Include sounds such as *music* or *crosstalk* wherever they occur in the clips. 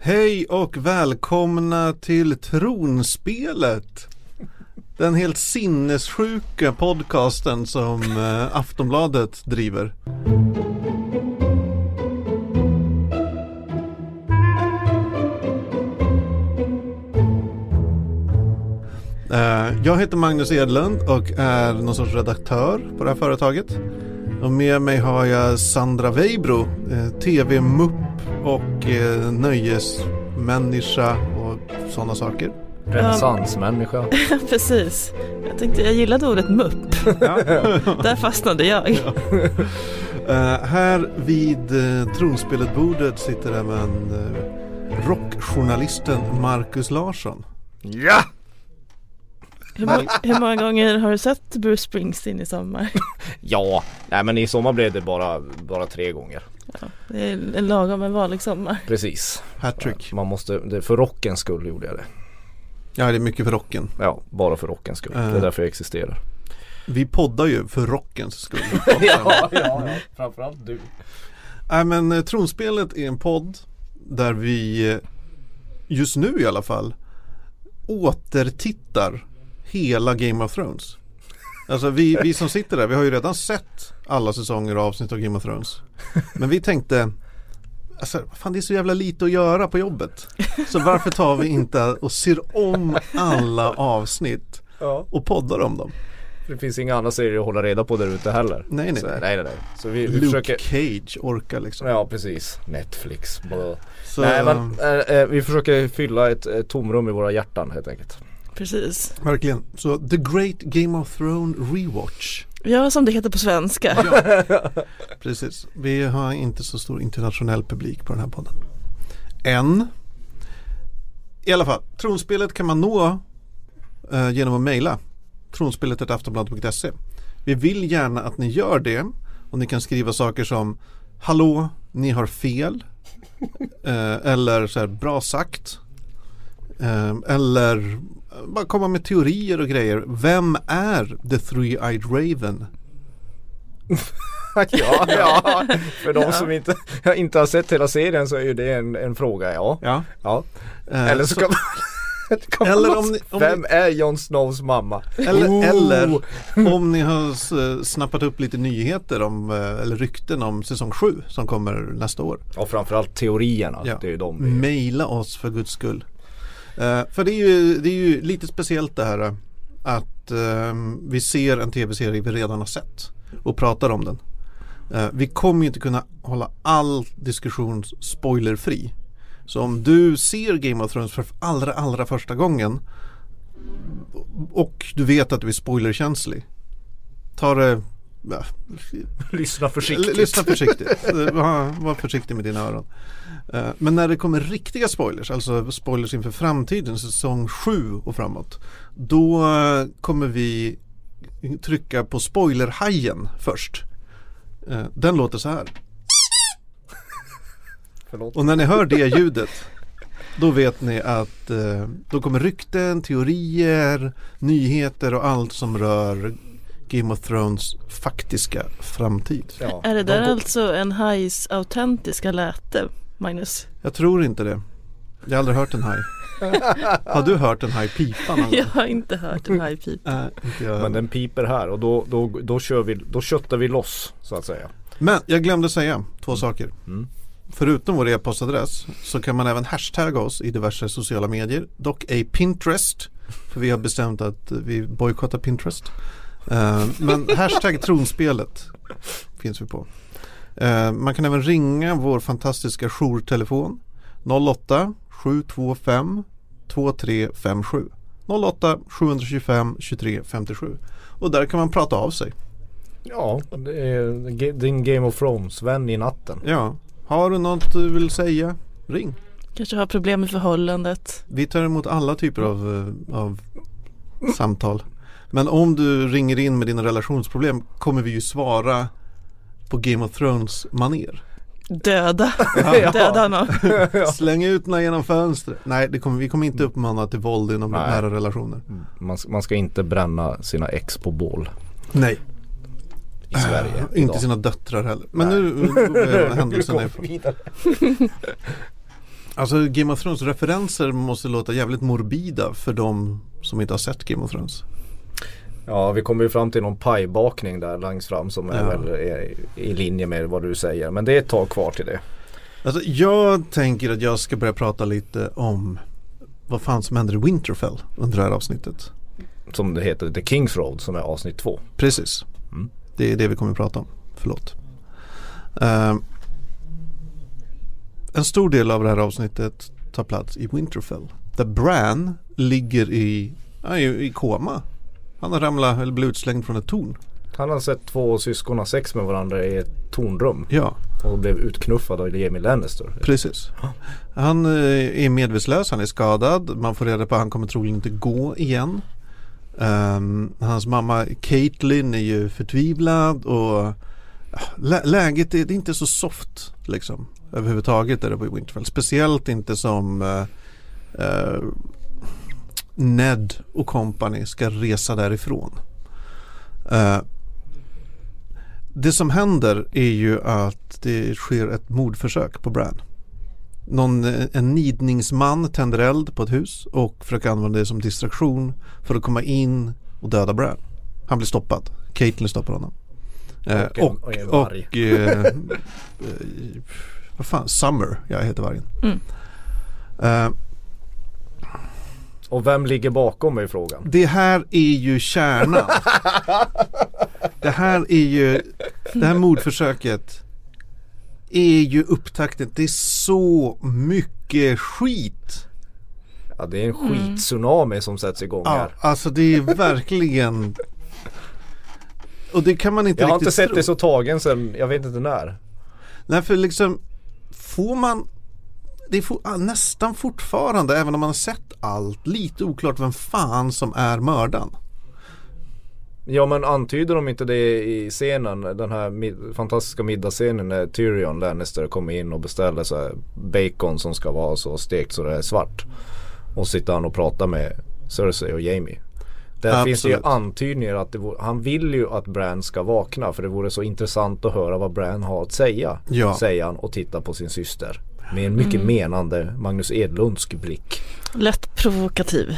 Hej och välkomna till Tronspelet. Den helt sinnessjuka podcasten som eh, Aftonbladet driver. Eh, jag heter Magnus Edlund och är någon sorts redaktör på det här företaget. Och med mig har jag Sandra Weibro, eh, tv-mupp och eh, nöjesmänniska och sådana saker. Renässansmänniska. *laughs* Precis. Jag tänkte, jag gillade ordet mupp. *laughs* Där fastnade jag. Eh, här vid uh, tronspelet-bordet sitter även uh, rockjournalisten Marcus Larsson. Ja! Hur, många, hur många gånger har du sett Bruce Springsteen i sommar? *laughs* Ja, nej men i sommar blev det bara, bara tre gånger. Ja, det är en lagom en vanlig sommar. Precis. Hattrick. Man måste, det, för rockens skull gjorde jag det. Ja, det är mycket för rocken. Ja, bara för rockens skull. Det Eh. är därför jag existerar. Vi poddar ju för rockens skull. *laughs* ja, ja, framförallt du. Nej men eh, Tronspelet är en podd där vi eh, just nu i alla fall återtittar hela Game of Thrones. Alltså vi, vi som sitter där, vi har ju redan sett alla säsonger och avsnitt av Game of Thrones. Men vi tänkte, alltså fan det är så jävla lite att göra på jobbet. Så varför tar vi inte och ser om alla avsnitt och poddar om dem? Det finns inga andra serier att hålla reda på där ute heller. Nej nej Så, nej. nej, nej, nej. Så vi, vi Luke försöker Cage orkar liksom. Ja precis, Netflix. Så, Nej men eh, vi försöker fylla ett, ett tomrum i våra hjärtan helt enkelt. Precis. Verkligen. Så The Great Game of Thrones Rewatch. Ja, som det heter på svenska. *laughs* Precis. Vi har inte så stor internationell publik på den här podden. Än. I alla fall, tronspelet kan man nå eh, genom att mejla. Tronspelet.aftonbladet.se Vi vill gärna att ni gör det. Och ni kan skriva saker som Hallå, ni har fel. Eh, eller så här, bra sagt. Eh, eller bara komma med teorier och grejer. Vem är The Three-Eyed Raven? *laughs* ja, *laughs* ja, för de som inte, inte har sett hela serien så är ju det en, en fråga ja. Ja. ja. Eh, Eller så man, *laughs* kan man Eller om ni- om Vem ni- är Jon Snows mamma? Eller, Oh. eller om ni har snappat upp lite nyheter om, eh, eller rykten om säsong 7 som kommer nästa år. Och framförallt teorierna, Ja. det är de Maila oss för guds skull. Eh, för det är, ju, det är ju lite speciellt det här eh, att eh, vi ser en tv-serie vi redan har sett och pratar om den. Eh, vi kommer ju inte kunna hålla all diskussion spoilerfri. Så om du ser Game of Thrones för allra, allra första gången och du vet att du är spoilerkänslig. Ta det, ja, lyssnar försiktigt. Lyssna försiktigt. Var, var försiktig med dina öron. Eh, Men när det kommer riktiga spoilers, alltså spoilers inför framtiden, säsong 7 och framåt. Då eh, kommer vi trycka på spoilerhajen först. Eh, Den låter så här. *laughs* Förlåt. Och när ni hör det ljudet då vet ni att då kommer rykten, teorier, nyheter och allt som rör Game of Thrones faktiska framtid. Ja, Är det de där går- alltså en hajs autentiska läte, Magnus? Jag tror inte det. Jag har aldrig hört en haj. *laughs* Har du hört en haj pipa någon? Jag har inte hört en. Nej, inte jag. Men den piper här och då, då, då kör vi, då köttar vi loss så att säga. Men jag glömde säga två saker. Mm. Förutom vår e-postadress så kan man även hashtagga oss i diverse sociala medier. Dock ej Pinterest. För vi har bestämt att vi bojkottar Pinterest. Eh, men hashtag tronspelet finns vi på. Eh, man kan även ringa vår fantastiska jourtelefon 08 725 2357 08 725 23 57 och där kan man prata av sig. Ja, det är ge- din Game of Thrones-vän i natten. Ja, har du något du vill säga? Ring. Kanske har problem med förhållandet. Vi tar emot alla typer av, eh, av samtal. Men om du ringer in med dina relationsproblem kommer vi ju svara på Game of Thrones maner. Döda. *laughs* Ja. Döda honom. Släng ut den genom fönstret. Nej, det kommer, vi kommer inte uppmana till våld inom Nej. nära relationer. Man, man ska inte bränna sina ex på bål Nej, i Sverige Äh, inte sina döttrar heller. Men Nej. nu Nu *laughs* är går vi vidare. Alltså Game of Thrones referenser måste låta jävligt morbida för de som inte har sett Game of Thrones. Ja, vi kommer ju fram till någon pajbakning där längst fram som är Ja. väl är i linje med vad du säger. Men det är ett tag kvar till det. Alltså jag tänker att jag ska börja prata lite om vad fan som händer i Winterfell under det här avsnittet. Som det heter, The Kings Road som är avsnitt två. Precis. Mm. Det är det vi kommer att prata om. Förlåt. Eh, en stor del av det här avsnittet tar plats i Winterfell. Där Bran ligger i, ja, i, i koma. Han har ramlat eller blivit utslängd från ett torn. Han har sett två syskon ha sex med varandra i ett tornrum Ja, och blev utknuffad av Jamie Lannister. precis. Han eh, är medvetslös, han är skadad. Man får reda på att han kommer troligen inte gå igen. Ehm, hans mamma Caitlyn är ju förtvivlad och lä- läget är, är inte så soft liksom överhuvudtaget där uppe i Winterfell. Speciellt inte som eh, eh, Ned och company ska resa därifrån. Eh, det som händer är ju att det sker ett mordförsök på Bran. Någon, eh, en nidningsman tänder eld på ett hus och försöker använda det som distraktion för att komma in och döda Bran. Han blir stoppad. Caitlyn stoppar honom. Eh, Och en- och, och och, eh, *laughs* eh, vad fan, Summer, jag heter vargen. Mm. Eh, Och vem ligger bakom är frågan. det här är ju kärnan. *laughs* det här är ju, det här mordförsöket är ju upptakten. Det är så mycket skit. Ja det är en Mm. skit-tsunami som sätts igång Ja, här. alltså det är verkligen Och det kan man inte Jag har inte sett tro. det så tagen sen, jag vet inte när. Nej för liksom Får man Det är for, nästan fortfarande även om man har sett allt lite oklart vem fan som är mördaren. Ja men antyder de inte det i scenen, den här mid- fantastiska middagsscenen när Tyrion Lannister kommer in och beställer så bacon som ska vara så stekt så det är svart. Och sitter han och pratar med Cersei och Jamie. Där finns det ju Absolut. antydningar att vore, han vill ju att Bran ska vakna för det vore så intressant att höra vad Bran har att säga. Ja. Säger han och tittar på sin syster. Med en mycket menande Magnus Edlundsk blick. Lätt provokativ.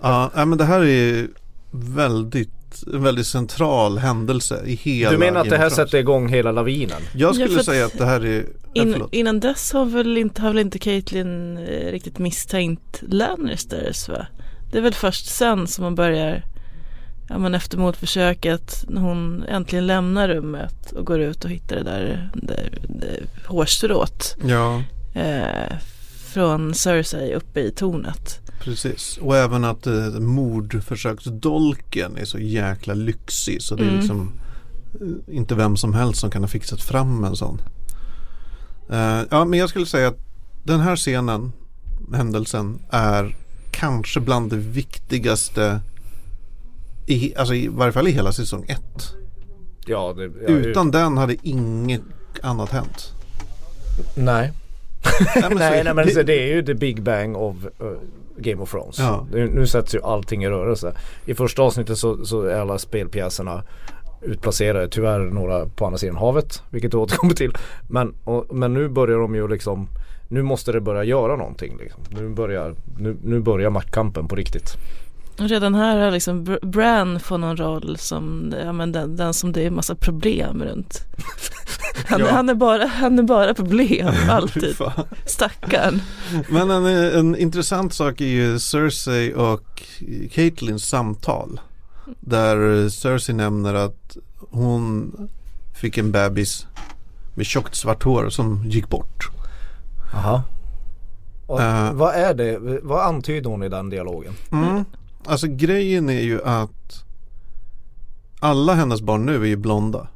Ja, men det här är väldigt en väldigt central händelse i hela Du menar att det här sätter igång hela lavinen? Jag Ja, skulle att- säga att det här är ja, In, förlåt. innan dess har väl inte, har väl inte Caitlyn eh, riktigt misstänkt Lannisters va? Det är väl först sen som man börjar Ja men efter mordförsöket när hon äntligen lämnar rummet och går ut och hittar det där, det, det hårstrået Ja, eh, från Cersei uppe i tornet. precis. Och även att eh, mordförsöksdolken är så jäkla lyxig så det är Mm. liksom eh, inte vem som helst som kan ha fixat fram en sån. Eh, ja, men jag skulle säga att den här scenen, händelsen, är kanske bland det viktigaste i, alltså i varje fall i hela säsong ett. Ja, det, ja, Utan den hade inget annat hänt. Nej. Nej, men *laughs* så- nej, nej men så det är ju the big bang of uh, Game of Thrones. Ja. Nu, nu sätts ju allting i rörelse. I första avsnittet så, så är alla spelpjäserna utplacerade. Tyvärr några på andra sidan havet. Vilket jag återkommer till. Men, och, men nu börjar de ju liksom Nu måste det börja göra någonting. Liksom. Nu, börjar, nu, nu börjar maktkampen på riktigt. Redan här har liksom Br- Bran får någon roll som ja, men den, den som det är massa problem runt. *laughs* Han, Ja. han, är, bara, han är bara problem *laughs* alltid. Stackarn. Men en, en intressant sak är ju Cersei och Caitlins samtal. Där Cersei nämner att hon fick en bebis med tjockt svart hår som gick bort. Aha. Och, Eh. vad är det? Vad antyder hon i den dialogen? Mm. Alltså grejen är ju att alla hennes barn nu är ju blonda.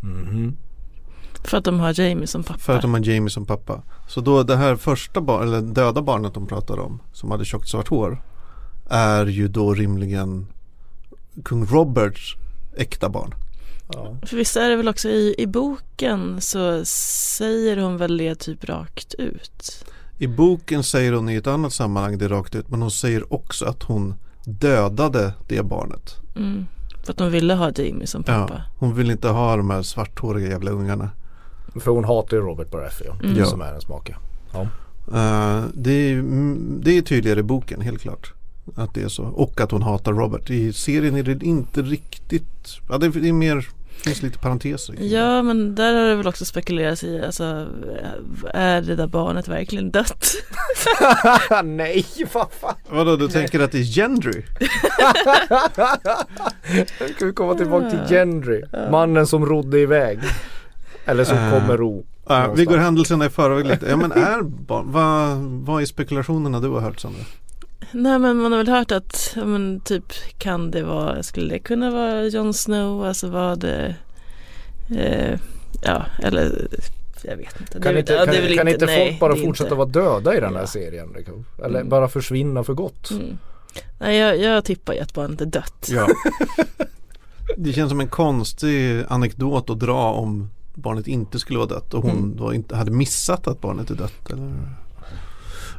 Mhm. För att de har Jamie som pappa. För att de har Jamie som pappa. Så då det här första barn, eller döda barnet de pratar om som hade tjockt svart hår är ju då rimligen kung Roberts äkta barn. Ja. För visst är det väl också i, i boken så säger hon väl det typ rakt ut. I boken säger hon i ett annat sammanhang det rakt ut men hon säger också att hon dödade det barnet. Mm. För att de ville ha Jamie som pappa. Ja, hon vill inte ha de här svarthåriga jävla ungarna. För hon hatar ju Robert Baratheon Mm. Ja. som är hennes make. Uh, det, är, mm, det är tydligare i boken helt klart. Att det är så. Och att hon hatar Robert. I serien är det inte riktigt. Ja, det är mer finns lite parenteser. Ja men där har det väl också spekulerats i, alltså är det där barnet verkligen dött? *laughs* Nej, vad fan. Vadå, du tänker att det är Gendry? Ska vi komma tillbaka till Gendry, mannen som rodde iväg. Eller som uh, kommer ro. Uh, vi går händelserna i förväg lite. Ja men är barn, vad, vad är spekulationerna du har hört Sandra? Nej men man har väl hört att, men typ kan det vara, skulle det kunna vara Jon Snow, alltså vad det, eh, ja eller jag vet inte. Kan, det, inte, kan, kan inte, inte nej, folk bara fortsätta inte. vara döda i den här ja. serien? Liksom? Eller mm. bara försvinna för gott? Mm. Nej jag, jag tippar ju att barnet är dött. Ja. *laughs* det känns som en konstig anekdot att dra om barnet inte skulle vara dött och hon mm. då inte hade missat att barnet är dött. Eller?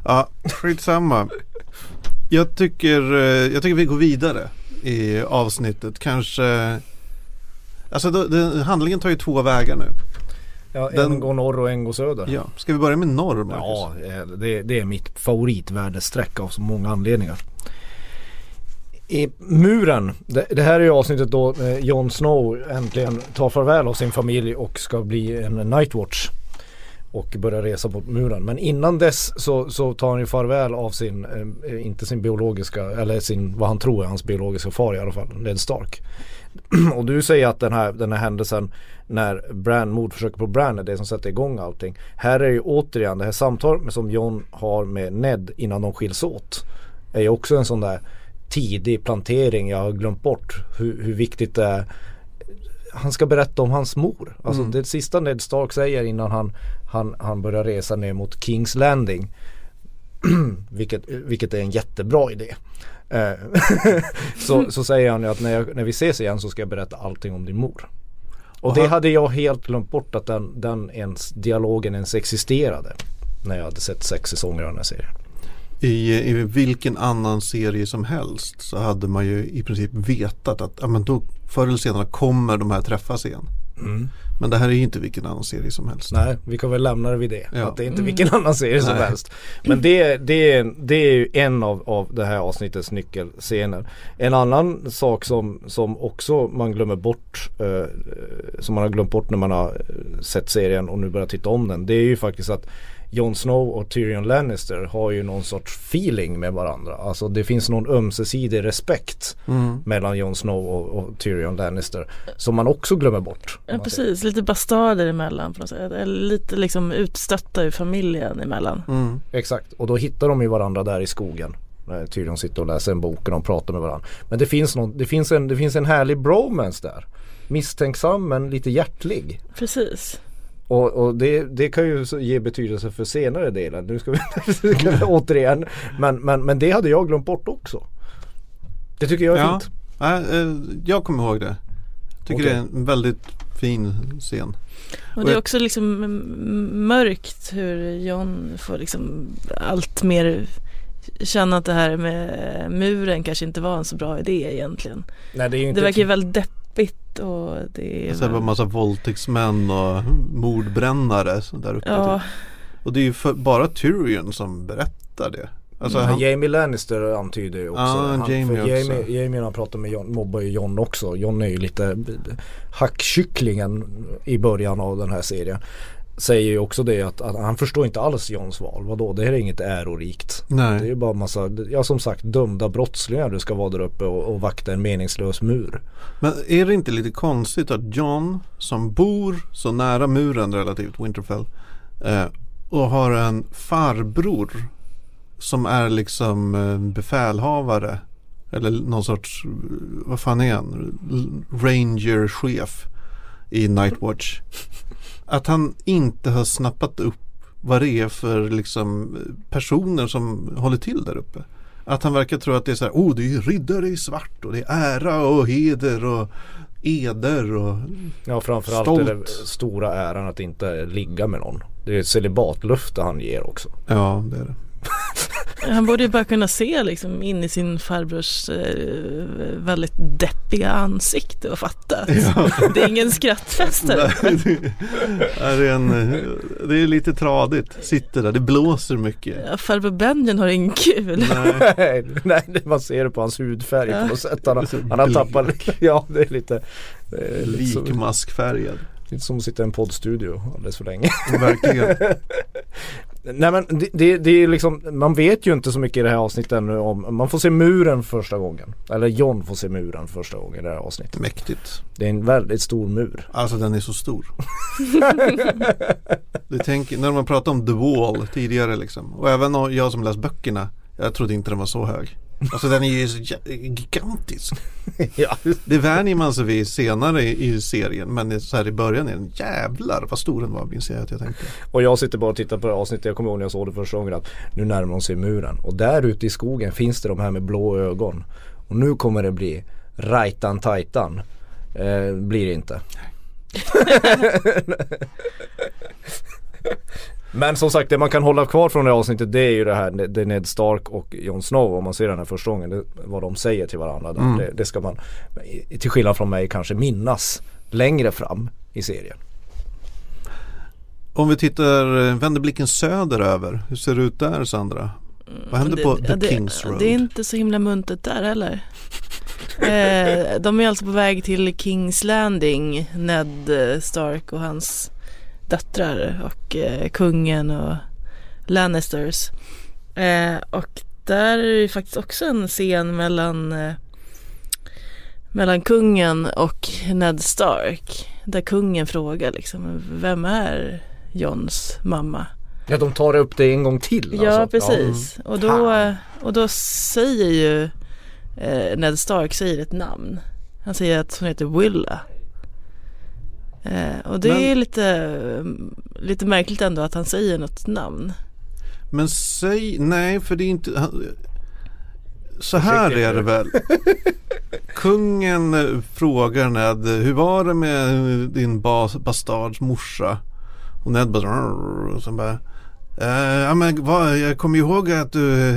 Ja, skitsamma. Jag tycker, eh, jag tycker vi går vidare i avsnittet. Kanske Alltså det, det, handlingen tar ju två vägar nu. Ja, Den, en går norr och en går söder. Ja. Ska vi börja med norr Marcus? Ja, eh, det, det är mitt favoritvärdesträck av så många anledningar. I muren, det, det, här är ju avsnittet då eh, Jon Snow äntligen tar farväl av sin familj och ska bli en Nightwatch och börjar resa mot muren. Men innan dess så, så tar han ju farväl av sin, eh, inte sin biologiska, eller sin, vad han tror är hans biologiska far i alla fall, Ned Stark. *clears throat* och du säger att den här, den här händelsen när Bran, mordförsöket på Bran är det som sätter igång allting. Här är ju återigen det här samtalet som John har med Ned innan de skiljs åt. Är ju också en sån där tidig plantering. Jag har glömt bort hur, hur viktigt det är han ska berätta om hans mor. Alltså mm. det sista Ned Stark säger innan han, han, han börjar resa ner mot Kings Landing. *clears throat* vilket, vilket är en jättebra idé. Eh, *laughs* så, så säger han ju att när, jag, när vi ses igen så ska jag berätta allting om din mor. Och, och det hade jag helt glömt bort att den, den ens, dialogen ens existerade. När jag hade sett sex säsonger av den här serien. I, I vilken annan serie som helst så hade man ju i princip vetat att ja, men då, förr eller senare kommer de här träffas igen. Mm. Men det här är ju inte vilken annan serie som helst. Nej, vi kan väl lämna det vid det. Ja. Att det är inte vilken annan serie som helst. Men det, det, det är ju en av, av det här avsnittets nyckelscener. En annan sak som, som också man glömmer bort, eh, som man har glömt bort när man har sett serien och nu börjar titta om den. Det är ju faktiskt att Jon Snow och Tyrion Lannister har ju någon sorts feeling med varandra. Alltså det finns någon ömsesidig respekt mm. mellan Jon Snow och, och, Tyrion Lannister som man också glömmer bort. Ja precis, lite bastarder emellan på något sätt. Eller lite liksom utstötta ur familjen emellan. Mm. Exakt, och då hittar de ju varandra där i skogen. När Tyrion sitter och läser en bok och de pratar med varandra. Men det finns, någon, det finns, en, det finns en härlig bromance där. Misstänksam men lite hjärtlig. Precis. Och, och det, det, kan ju ge betydelse för senare delen. Nu ska vi *laughs* återigen. Men, men, men det hade jag glömt bort också. Det tycker jag är ja. fint. Ja, eh, jag kommer ihåg det. Tycker okay. det är en väldigt fin scen. Och det är också liksom mörkt hur John får liksom allt mer känna att det här med muren kanske inte var en så bra idé egentligen. Nej, det, är inte det verkar ju väldigt deppigt och det är... Det var massa våldtäktsmän och mordbrännare där uppe. Ja. Typ. Och det är ju för, bara Tyrion som berättar det. Alltså mm. han... Jamie Lannister antyder ju också. Ja, han, Jamie, också. Jamie, Jamie han pratar med John, mobbar ju John också. John är ju lite hackkycklingen i början av den här serien säger ju också det att, att, han förstår inte alls Johns val. Vadå, det här är inget ärorikt. Nej. Det är ju bara massa, ja som sagt dömda brottslingar du ska vara där uppe och, och vakta en meningslös mur. Men är det inte lite konstigt att John som bor så nära muren relativt Winterfell eh, och har en farbror som är liksom befälhavare eller någon sorts, vad fan är han, ranger-chef i Nightwatch att han inte har snappat upp vad det är för liksom, personer som håller till där uppe. Att han verkar tro att det är så här, oh det är riddare i svart och det är ära och heder och eder och Ja framförallt stolt. är det stora äran att inte ligga med någon. Det är ett celibatlöfte han ger också. Ja det är det. Han borde ju bara kunna se liksom in i sin farbrors eh, väldigt deppiga ansikte och fatta att Ja. *laughs* det är ingen skrattfestare. Nej, det, är en, det är lite tradigt, sitter där, det blåser mycket. Ja, farbror Benjen har ingen kul. Nej. *laughs* Nej, det- man ser det på hans hudfärg Ja. på något sätt. Han han har tappat, *laughs* ja det är lite, det är lite, som, Likmaskfärgad, lite som att sitta i en poddstudio alldeles för länge. verkligen. Nej men det, det, det är liksom, man vet ju inte så mycket i det här avsnittet ännu om, man får se muren första gången. Eller John får se muren första gången i det här avsnittet. Mäktigt. Det är en väldigt stor mur. Alltså den är så stor. *laughs* du tänker, när man pratade om The Wall tidigare liksom. Och även jag som läst böckerna. Jag trodde inte den var så hög. Alltså den är ju gigantisk. *laughs* ja. Det vänjer man sig vid senare i, serien. Men så här i början är den jävlar vad stor den var minns jag att jag tänkte. Och jag sitter bara och tittar på det avsnittet, jag kommer ihåg när jag såg det första gången att nu närmar de sig muren. Och där ute i skogen finns det de här med blå ögon. Och nu kommer det bli rajtan tajtan. Eh, blir det inte. *laughs* *laughs* Men som sagt det man kan hålla kvar från det här avsnittet det är ju det här det är Ned Stark och Jon Snow om man ser den här första gången. Det, vad de säger till varandra. Mm. Det, det ska man till skillnad från mig kanske minnas längre fram i serien. Om vi tittar, eh, vänder blicken söderöver. Hur ser det ut där Sandra? Vad händer Det- på The det, Kings Road? Det är inte så himla muntet där heller. eh, de är alltså på väg till Kings Landing, Ned Stark och hans döttrar och eh, kungen och Lannisters. Eh, och där är det faktiskt också en scen mellan eh, mellan kungen och Ned Stark. Där kungen frågar liksom, vem är Johns mamma? Ja de tar upp det en gång till Ja alltså. precis och, då, och då säger ju eh, Ned Stark säger ett namn. Han säger att hon heter Willa. Eh, och det Men- är lite, lite märkligt ändå att han säger något namn. Men säg, nej för det är inte han- Så här är det väl *laughs* Kungen eh, frågar Ned Hur var det med din bas, bastards morsa? Och Ned bara och sen bara "Eh, Ja men vad, jag kommer ihåg att du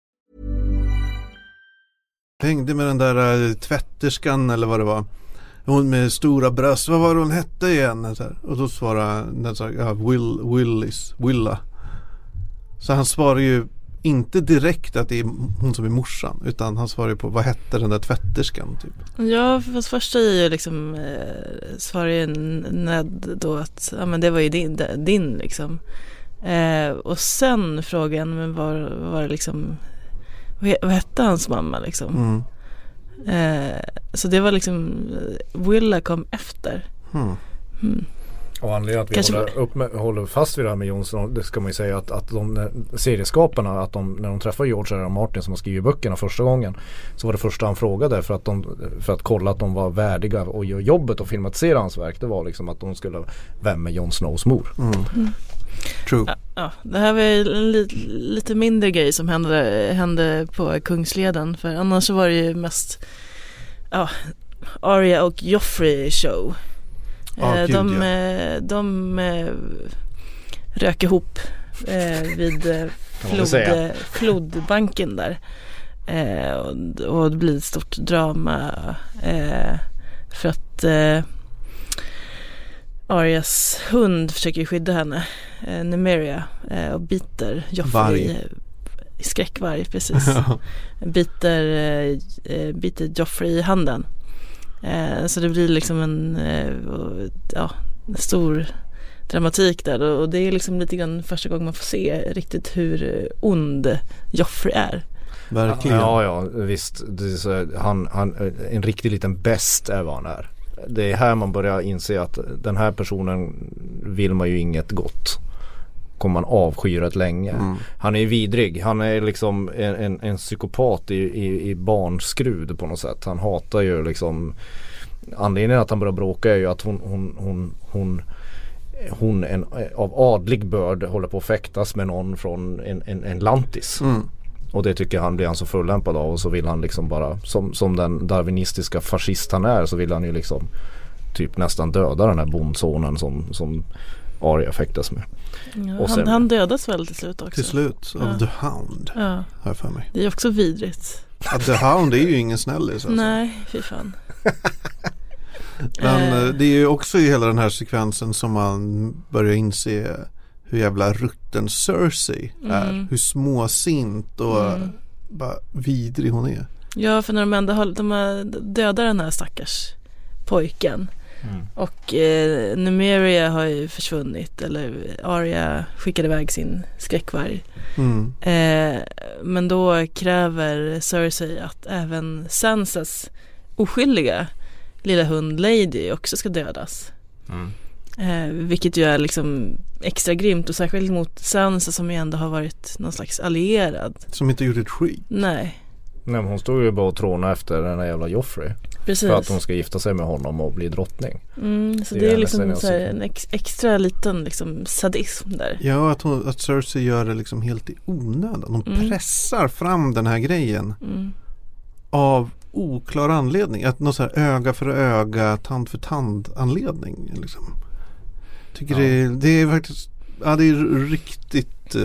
hängde med den där äh, tvätterskan eller vad det var Hon med stora bröst, vad var det hon hette igen? Så här. Och då svarade Ned här, ja, Will, Willis, Willa Så han svarar ju inte direkt att det är hon som är morsan utan han svarar ju på vad hette den där tvätterskan typ. Ja fast först säger ju liksom eh, svarar ju Ned då att ja men det var ju din, din liksom. Eh, och sen frågan men var, var det liksom vad, he- vad hette hans mamma liksom? Mm. Eh, så det var liksom Willa kom efter. Hmm. Mm. Och anledningen att vi Kanske- håller, upp med, håller fast vid det här med Jonsson, det ska man ju säga att, att de när- serieskaparna, att de, när de träffar George R. Martin som har skrivit böckerna första gången så var det första han frågade för att, de, för att kolla att de var värdiga och göra jobbet och filmatisera hans verk. Det var liksom att de skulle, vem är Jon Snows mor? True. Ja, ja, det här var en li, lite mindre grej som hände, hände på Kungsleden för annars så var det ju mest ja, Arya och Joffrey show. Ja, Eh, gud, de ja. eh, de eh, rök ihop eh, vid eh, flod, flodbanken där. Och, och det blir ett stort drama för att Arias hund försöker skydda henne, eh, Numeria, eh, och biter Joffrey. Varg. Skräckvarg, precis. *laughs* biter, eh, eh, biter Joffrey i handen. Eh, så det blir liksom en eh, ja, en stor dramatik där och det är liksom lite grann första gången man får se riktigt hur eh, ond Joffrey är. Verkligen. Ja, ja visst. Det är så, han, han, en riktig liten bäst är vad han är. Det är här man börjar inse att den här personen vill man ju inget gott. kommer man avsky rätt länge. Mm. Han är ju vidrig. Han är liksom en, en, en psykopat i, i, i barnskrud på något sätt. Han hatar ju liksom Anledningen att han börjar bråka är ju att hon, hon, hon, hon hon en, av adlig börd håller på att fäktas med någon från en, en, en lantis. Mm. Och det tycker han blir han så fullämpad av och så vill han liksom bara som, som den darwinistiska fascist han är så vill han ju liksom typ nästan döda den här bondsonen som, som Arya fäktas med. Ja, Och han, sen- han dödas väl till slut också? Till slut av Ja. The Hound Ja, har för mig. det är också vidrigt. Ja, The Hound är ju ingen snällis alltså. Nej, fy fan. Men Eh. eh, det är ju också i hela den här sekvensen som man börjar inse hur jävla rutten Cersei är. Mm. Hur småsint och Mm. bara vidrig hon är. Ja, för när de ändå har, de har dödat den här stackars pojken. Mm. Och eh, Numeria har ju försvunnit eller Arya skickade iväg sin skräckvarg. Mm. Eh, men då kräver Cersei att även Sansas oskyldiga lilla hund Lady också ska dödas. Mm. Eh, vilket ju är liksom extra grymt och särskilt mot Sansa som ju ändå har varit någon slags allierad. Som inte gjort ett skit. Nej, Nej men hon stod ju bara och tråna efter den här jävla Joffrey. precis. För att hon ska gifta sig med honom och bli drottning. Mm, så Det det, är liksom så en ex, extra liten liksom sadism där. Ja, att, hon, att Cersei gör det liksom helt i onödan. Hon Mm. pressar fram den här grejen Mm. av oklar anledning. Att någon så här öga för öga, tand för tand anledning. Liksom. Tycker Ja. det, det är faktiskt, ja det är riktigt, eh,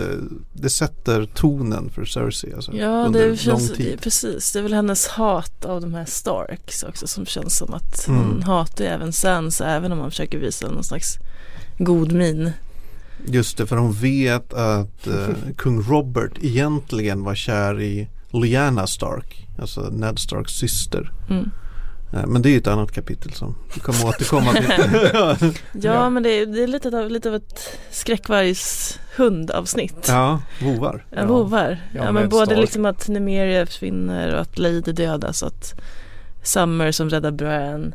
det sätter tonen för Cersei alltså, Ja, under det känns, lång tid. precis. Det är väl hennes hat av de här Starks också som känns som att hon Mm. hatar ju även Sansa även om man försöker visa någon slags god min. Just det, för hon vet att eh, *laughs* kung Robert egentligen var kär i Lyanna Stark, alltså Ned Starks syster. Mm. Men det är ju ett annat kapitel som vi kommer återkomma till. *laughs* Ja, Ja. men det är, det är lite, av, lite av ett skräckvargs hundavsnitt. ja, vovar. Ja, vovar. Ja, Ja, men både Stark. liksom att Numeria försvinner och att Lady dödas och att Summer som räddar Bran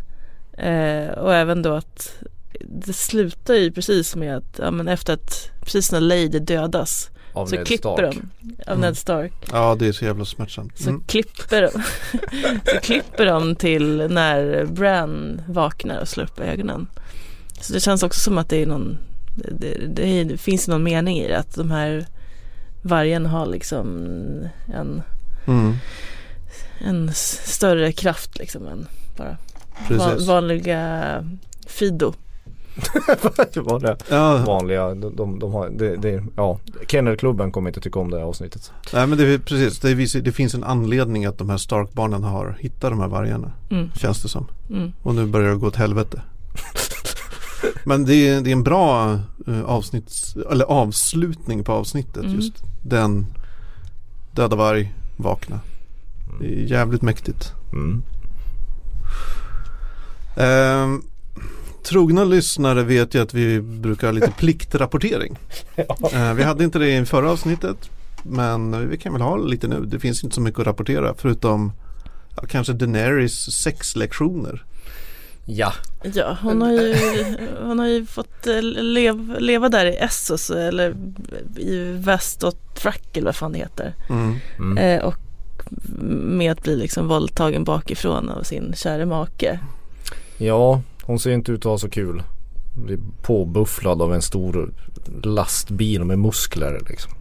eh, och även då att det slutar ju precis med att ja, men efter att precis när Lady dödas Av så Ned klipper Stark. de av Mm. Ned Stark Ja, det är så jävla smärtsamt. så Mm. klipper de *laughs* så klipper de till när Bran vaknar och slår upp ögonen. Så det känns också som att det är någon det, det, det, finns någon mening i det att de här vargen har liksom en, Mm. en större kraft liksom än bara Precis. vanliga Fido. Det var det Ja, vanliga. De, de, de har, det, det, ja, Kennelklubben kommer inte tycka om det här avsnittet. nej, men det, är precis. Det, det finns en anledning att de här Stark-barnen har hittat de här vargarna. Mm, Känns det som. mm. Och nu börjar det gå åt helvete. *laughs* Men det är, det är en bra eh, avsnitts, eller avslutning på avsnittet. Mm. Just den döda varg, vakna. Det är jävligt mäktigt. Mm. Trogna lyssnare vet ju att vi brukar ha lite *laughs* pliktrapportering. Eh, vi hade inte det i förra avsnittet. Men vi kan väl ha lite nu. Det finns inte så mycket att rapportera förutom ja, kanske Daenerys sexlektioner. Ja. Ja, hon har ju, hon har ju fått eh, lev, leva där i Essos eller i Västotfrack eller vad fan det heter. Mm. Mm. Eh, och med att bli liksom våldtagen bakifrån av sin kära make. Ja, hon ser inte ut att ha så kul. Blir påbufflad av en stor lastbil med muskler liksom.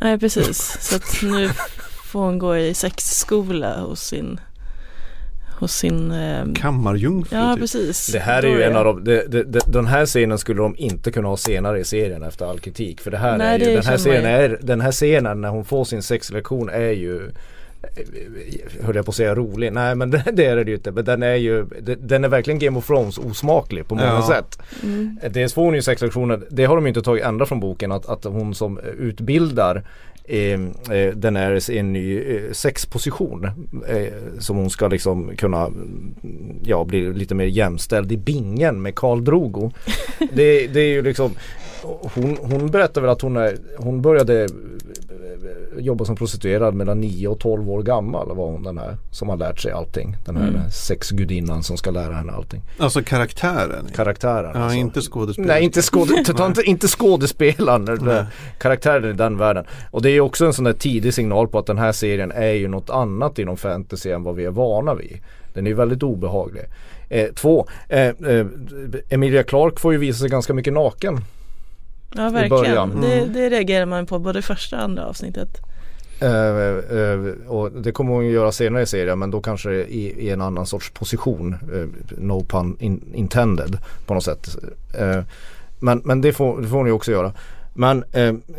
Nej precis, så att nu får hon gå i sexskola hos sin hos sin eh, Kammarjungfru Ja typ. precis. Det här är ju en av de, det, det, det, den här scenen skulle de inte kunna ha senare i serien efter all kritik. För det här Nej, är ju, det den här scenen är, den här scenen när hon får sin sexlektion är ju Höll jag på att säga rolig? Nej men *laughs* det, det är det ju inte. Men den är ju det- Den är verkligen Game of Thrones osmaklig på många Ja. sätt. Mm. Dels får hon ju sexlektioner, det har de ju inte tagit ändra från boken att, att hon som utbildar eh, eh, Daenerys i en ny eh, sexposition eh, som hon ska liksom kunna ja, bli lite mer jämställd i bingen med Karl Drogo. *laughs* det, det är ju liksom hon, hon berättar väl att hon, är, hon började jobbar som prostituerad mellan 9 och 12 år gammal var hon den här som har lärt sig allting. Den här Mm. sexgudinnan som ska lära henne allting. Alltså karaktären. Karaktären. ja, alltså. inte skådespelaren. Nej inte, skåde, *laughs* ta inte, inte skådespelaren, Nej. eller karaktären i den världen. Och det är ju också en sån där tidig signal på att den här serien är ju något annat inom fantasy än vad vi är vana vid. Den är väldigt obehaglig. Eh, två, eh, eh, Emilia Clarke får ju visa sig ganska mycket naken. Ja I verkligen. början. Det, Mm. det reagerar man på både första och andra avsnittet. Eh, eh, och det kommer hon göra senare i serien men då kanske i, i en annan sorts position. Eh, no pun in, intended på något sätt. Men men det, får, det får hon ju också göra. Men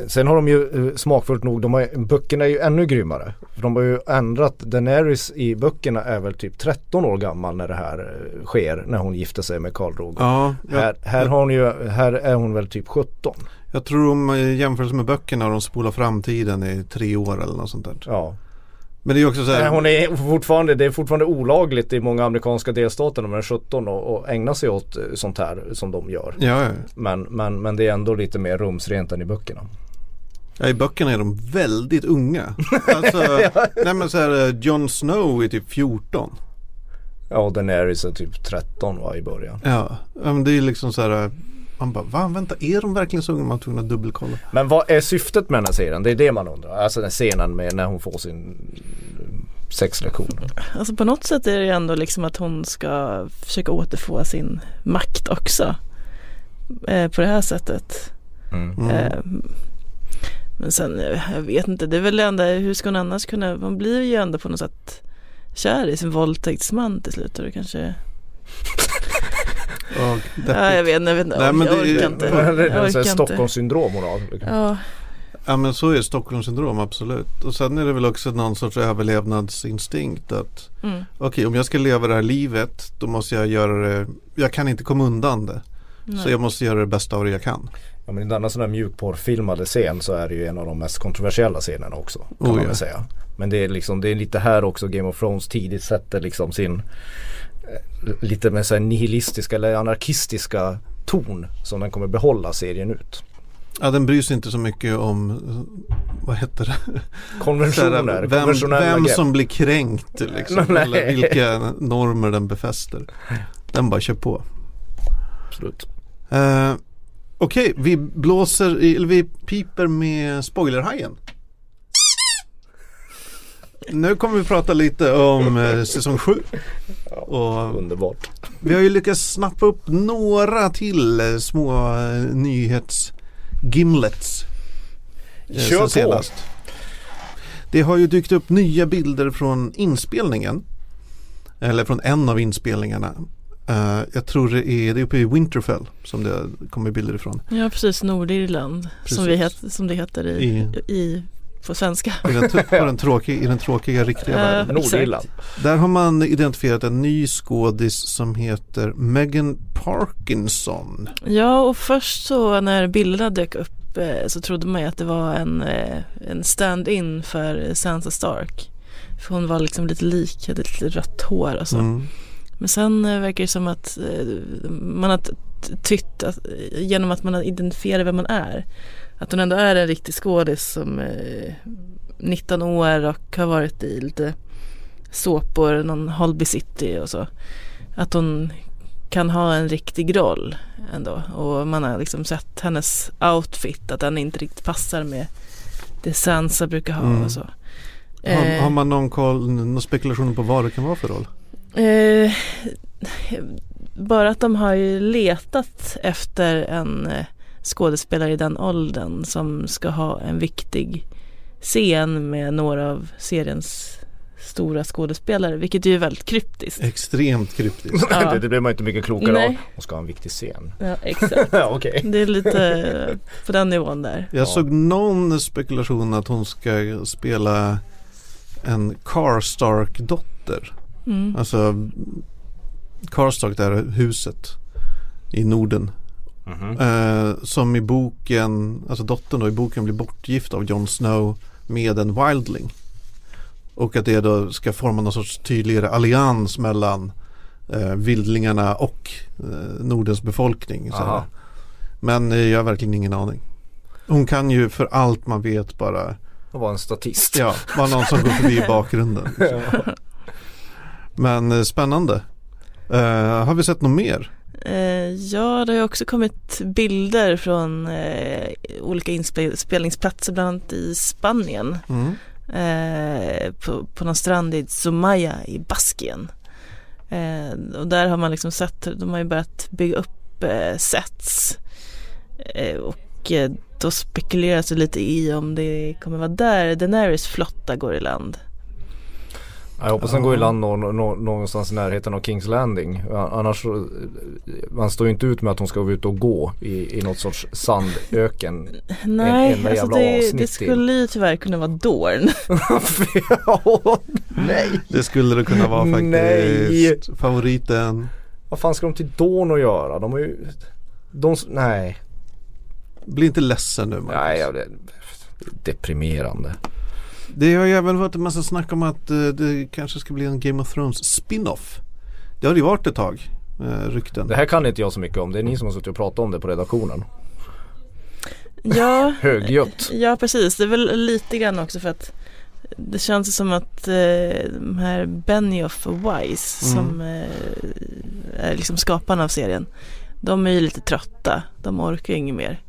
sen har de ju smakfullt nog, de har, böckerna är ju ännu grymmare. De har ju ändrat, Daenerys i böckerna är väl typ 13 år gammal när det här sker. När hon gifter sig med Karl Drogo. Ja, jag, Här, här, har hon ju, här är hon väl typ 17. Jag tror om i jämförelse med böckerna de spolat framtiden i tre år eller något sånt där. Ja. Men det är också så här. Nej, hon är fortfarande, det är fortfarande olagligt i många amerikanska delstater när man är 17 och, och ägna sig åt eh, sånt här som de gör. Ja, ja. Men, men, men det är ändå lite mer rumsrent än i böckerna. ja, i böckerna är de väldigt unga. *laughs* Alltså, nej men så här, eh, Jon Snow är typ 14. Ja och Daenerys är typ 13 va, i början. Ja, ja, men det är liksom så här. Man bara, va, vänta, är de verkligen så unga? Man var tvungen att dubbelkolla. Men vad är syftet med den här serien? Det är det man undrar. Alltså den scenen med när hon får sin sexlektion. Alltså på något sätt är det ju ändå liksom att hon ska försöka återfå sin makt också. Eh, på det här sättet. Mm. Mm. Eh, men sen, eh, jag vet inte, det är väl det enda, hur ska hon annars kunna, man blir ju ändå på något sätt kär i sin våldtäktsman till slut och det kanske, Ja, ja jag vet jag, vet inte, Nej, men jag det orkar inte. Det är. Stockholmssyndrom hon har. Ja, Ja men så är Stockholmssyndrom absolut. Och sen är det väl också någon sorts överlevnadsinstinkt att mm, okej om jag ska leva det här livet då måste jag göra det, jag kan inte komma undan det. Så nej. jag måste göra det bästa av det jag kan. Ja men i denna sån här mjukporrfilmade scen så är det ju en av de mest kontroversiella scenerna också. Kan Oh, man ja. säga. Men det är liksom, det är lite här också Game of Thrones tidigt sätter liksom sin lite med så nihilistiska eller anarkistiska ton som den kommer behålla serien ut. Ja den bryr sig inte så mycket om, vad heter det? Konventioner, vem, vem som blir kränkt liksom. Eller vilka normer den befäster. Den bara kör på. Absolut. Eh, Okej, vi blåser, i, eller vi piper med spoilerhajen. Nu kommer vi prata lite om eh, säsong 7. Och Underbart. vi har ju lyckats snappa upp några till eh, små eh, nyhetsgimlets. Kör på. senast. Det har ju dykt upp nya bilder från inspelningen. Eller från en av inspelningarna. Eh, jag tror det är, det är uppe i Winterfell som det kommer bilder ifrån. ja precis, Nordirland som, vi Precis. het, som det heter i, I- i, på svenska. I den, på *laughs* den, tråkiga, I den tråkiga riktiga Ja. världen. Nordirland. Där har man identifierat en ny skådis som heter Megan Parkinson. Ja och först så när bilderna dök upp eh, så trodde man ju att det var en, eh, en stand-in för Sansa Stark. För hon var liksom lite lik, hade lite rött hår och så. Mm. Men sen eh, verkar det som att man har tytt att, genom att man har identifierat vem man är. Att hon ändå är en riktig skådis som eh, 19 år och har varit i lite såpor, någon Holby City och så. Att hon kan ha en riktig roll ändå. Och man har liksom sett hennes outfit att den inte riktigt passar med det Sansa brukar ha Mm. och så. Har, Eh, har man någon, koll, någon spekulation på vad det kan vara för roll? Eh, bara att de har ju letat efter en eh, skådespelare i den åldern som ska ha en viktig scen med några av seriens stora skådespelare, vilket är ju väldigt kryptiskt. Extremt kryptiskt. *laughs* Ja. det, det blir man inte mycket klokare Nej. av. Hon ska ha en viktig scen. Ja, exakt. *laughs* Okej. Det är lite på den nivån där. Jag Ja. såg någon spekulation att hon ska spela en Karstark-dotter. Mm. Alltså Karstark, det här huset i Norden. Mhm. Eh, som i boken, alltså dottern då i boken blir bortgift av Jon Snow med en wildling. Och att det då ska forma någon sorts tydligare allians mellan eh, vildlingarna och eh, Nordens befolkning. Men eh, jag har verkligen ingen aning. Hon kan ju för allt man vet bara Och var en statist. Ja, bara någon som går förbi i bakgrunden. *laughs* Men eh, spännande. Eh, har vi sett något mer? Eh, ja, det har också kommit bilder från eh, olika inspelningsplatser, bland annat i Spanien. Mm. Eh, på, på någon strand i Zumaya i Baskien. Och där har man liksom sett, de har ju börjat bygga upp sets. Och då spekuleras det lite i om det kommer vara där Daenerys flotta går i land. Jag hoppas den går i land nå, nå, någonstans i närheten av Kings Landing. Annars man står ju inte ut med att hon ska gå ut och gå i, i något sorts sandöken. Nej, en, en alltså det, det skulle ju tyvärr kunna vara Dorn. *laughs* nej. Det skulle det kunna vara faktiskt. Nej. Favoriten. Vad fan ska de till Dorn att göra? De har ju, de, nej. Bli inte ledsen nu Marcus. Nej, det, deprimerande. Det har ju även varit en massa snack om att uh, det kanske ska bli en Game of Thrones spin-off. Det har det ju varit ett tag, uh, rykten. Det här kan inte jag så mycket om. Det är ni som har suttit och pratat om det på redaktionen. Ja, *laughs* Högljutt. ja precis. Det är väl lite grann också för att det känns som att eh, de här Benioff och Wise Mm. som eh, är liksom skaparna av serien. De är ju lite trötta. De orkar ju inget mer.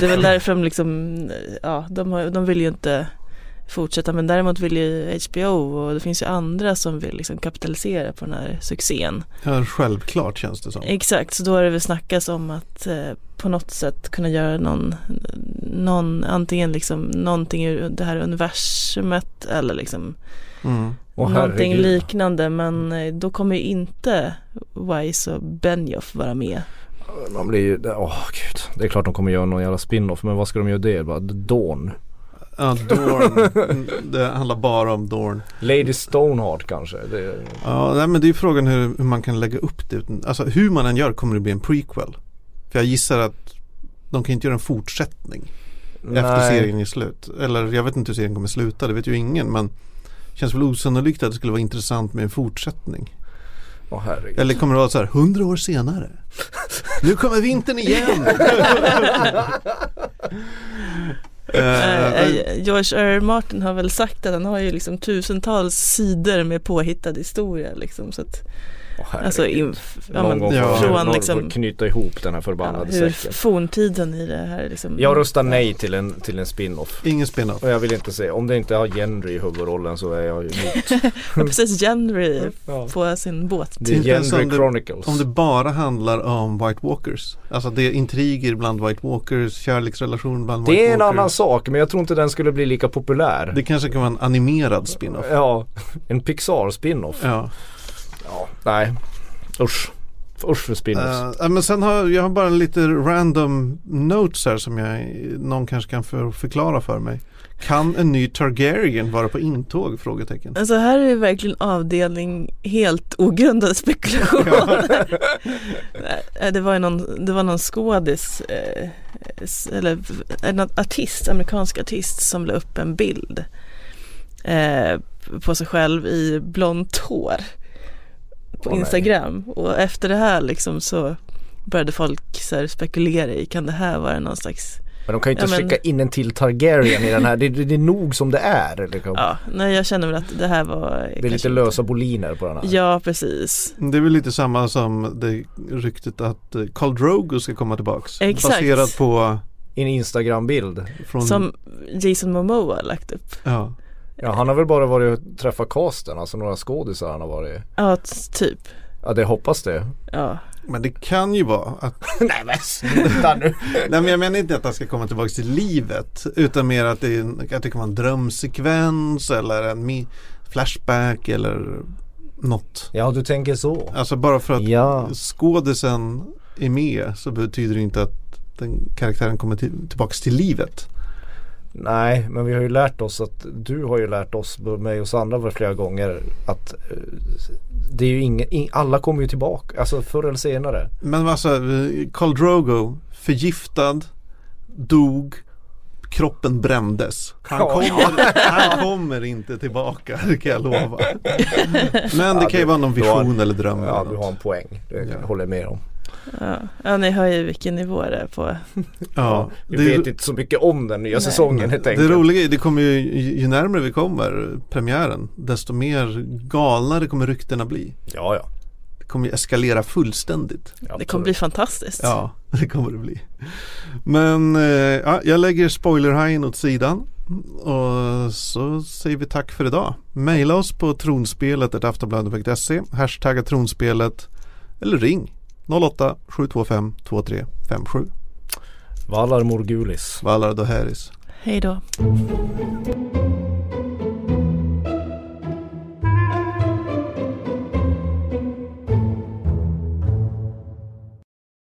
Det är väl *laughs* därför de liksom, ja de, har, de vill ju inte fortsätta men däremot vill ju HBO och det finns ju andra som vill liksom kapitalisera på den här succén. Ja, självklart känns det som. Exakt, så då har det väl snackats om att eh, på något sätt kunna göra någon, någon antingen liksom någonting ur det här universumet eller liksom Mm. Åh, någonting herregud. liknande men eh, då kommer ju inte Wise och Benioff vara med. Man blir ju, åh gud. Det är klart de kommer göra någon jävla spin-off men vad ska de göra det? Bara Dawn. Ja, Dorn. Det handlar bara om Dorn. Lady Stoneheart kanske. Det, Ja, nej, men det är frågan hur, hur man kan lägga upp det. Alltså hur man än gör kommer det bli en prequel. För jag gissar att de kan inte göra en fortsättning efter Nej. serien är slut. Eller jag vet inte hur serien kommer sluta, det vet ju ingen. Men det känns väl osannolikt att det skulle vara intressant med en fortsättning. Åh herregud. Eller kommer det vara så här, hundra år senare. Nu kommer vintern igen. *laughs* uh, George R. R. Martin har väl sagt att han har ju liksom tusentals sidor med påhittad historia liksom så att Herregud. alltså in, ja, men, gång Ja. från liksom knyta ihop den här ja, förbannade hur säcken. forntiden i det här liksom. Jag röstar nej till en, till en spin-off. Ingen spin-off. Och jag vill inte se, om det inte har Henry i huvudrollen så är jag ju emot. *laughs* Ja, precis, Henry Ja. på sin båt. Det är det- Chronicles. Om det bara handlar om White Walkers. Alltså det är intriger bland White Walkers, kärleksrelation bland White Det är en Walkers. annan sak men jag tror inte den skulle bli lika populär. Det kanske kan vara en animerad spin-off. Ja, en Pixar spin-off. Ja. Ja, nej. Usch. Usch för spin-offs. Eh, ja, men sen har jag har bara lite random notes här som jag, någon kanske kan för, förklara för mig. Kan en ny Targaryen vara på intåg? Frågetecken. Alltså här är det verkligen avdelning helt ogrundade spekulationer. *laughs* Det var ju någon, det var någon skådis, eh, eller en artist, amerikansk artist som la upp en bild eh, på sig själv i blont hår på Åh, nej. Instagram. Och efter det här liksom så började folk så här spekulera i, kan det här vara någon slags Men de kan ju inte Ja, men- skicka in en till Targaryen i den här. Det, det, det är nog som det är. Liksom. Ja, nej jag känner väl att det här var det är lite inte- lösa boliner på den här. Ja, precis. Det är väl lite samma som det ryktet att eh, Khal Drogo ska komma tillbaks. Exakt. Baserat på En Instagram-bild. från, Som Jason Momoa lagt upp. ja. Ja han har väl bara varit och träffat casten, alltså några skådisar han har varit. Ja, typ. Ja det hoppas det. Ja. Men det kan ju vara att *laughs* Nej men sluta nu. *laughs* Nej men jag menar inte att han ska komma tillbaka till livet utan mer att det, är en- att det kan vara en drömsekvens eller en flashback eller något. Ja du tänker så. Alltså bara för att Ja. skådisen är med så betyder det inte att den karaktären kommer till, tillbaks till livet. Nej men vi har ju lärt oss att du har ju lärt oss, mig och Sandra för flera gånger att eh, det är ju ingen, ing, alla kommer ju tillbaka, alltså förr eller senare. Men alltså eh, Khal Drogo förgiftad, dog, kroppen brändes. Han Ja. kommer, *laughs* han kommer inte tillbaka, det kan jag lova. *laughs* Men det Ja, kan ju vara någon du har- vision eller dröm. Ja eller du har en poäng, det Ja. håller jag med om. Ja. ja, ni hör ju vilken nivå det är på. Ja, Vi det, vet inte så mycket om den nya Nej. säsongen helt det enkelt. roliga är, det kommer ju, ju närmare vi kommer premiären, desto mer galnare kommer ryktena bli. Ja, ja. Det kommer ju eskalera fullständigt. Det kommer bli fantastiskt. Ja, *laughs* det kommer det bli. Men eh, ja, jag lägger spoilerhajen åt sidan. Och så säger vi tack för idag. Maila oss på tronspelet aftonbladet.se Hashtagga tronspelet eller ring 08 725 2357 Valar Morgulis. Valar Doheris. Hej då.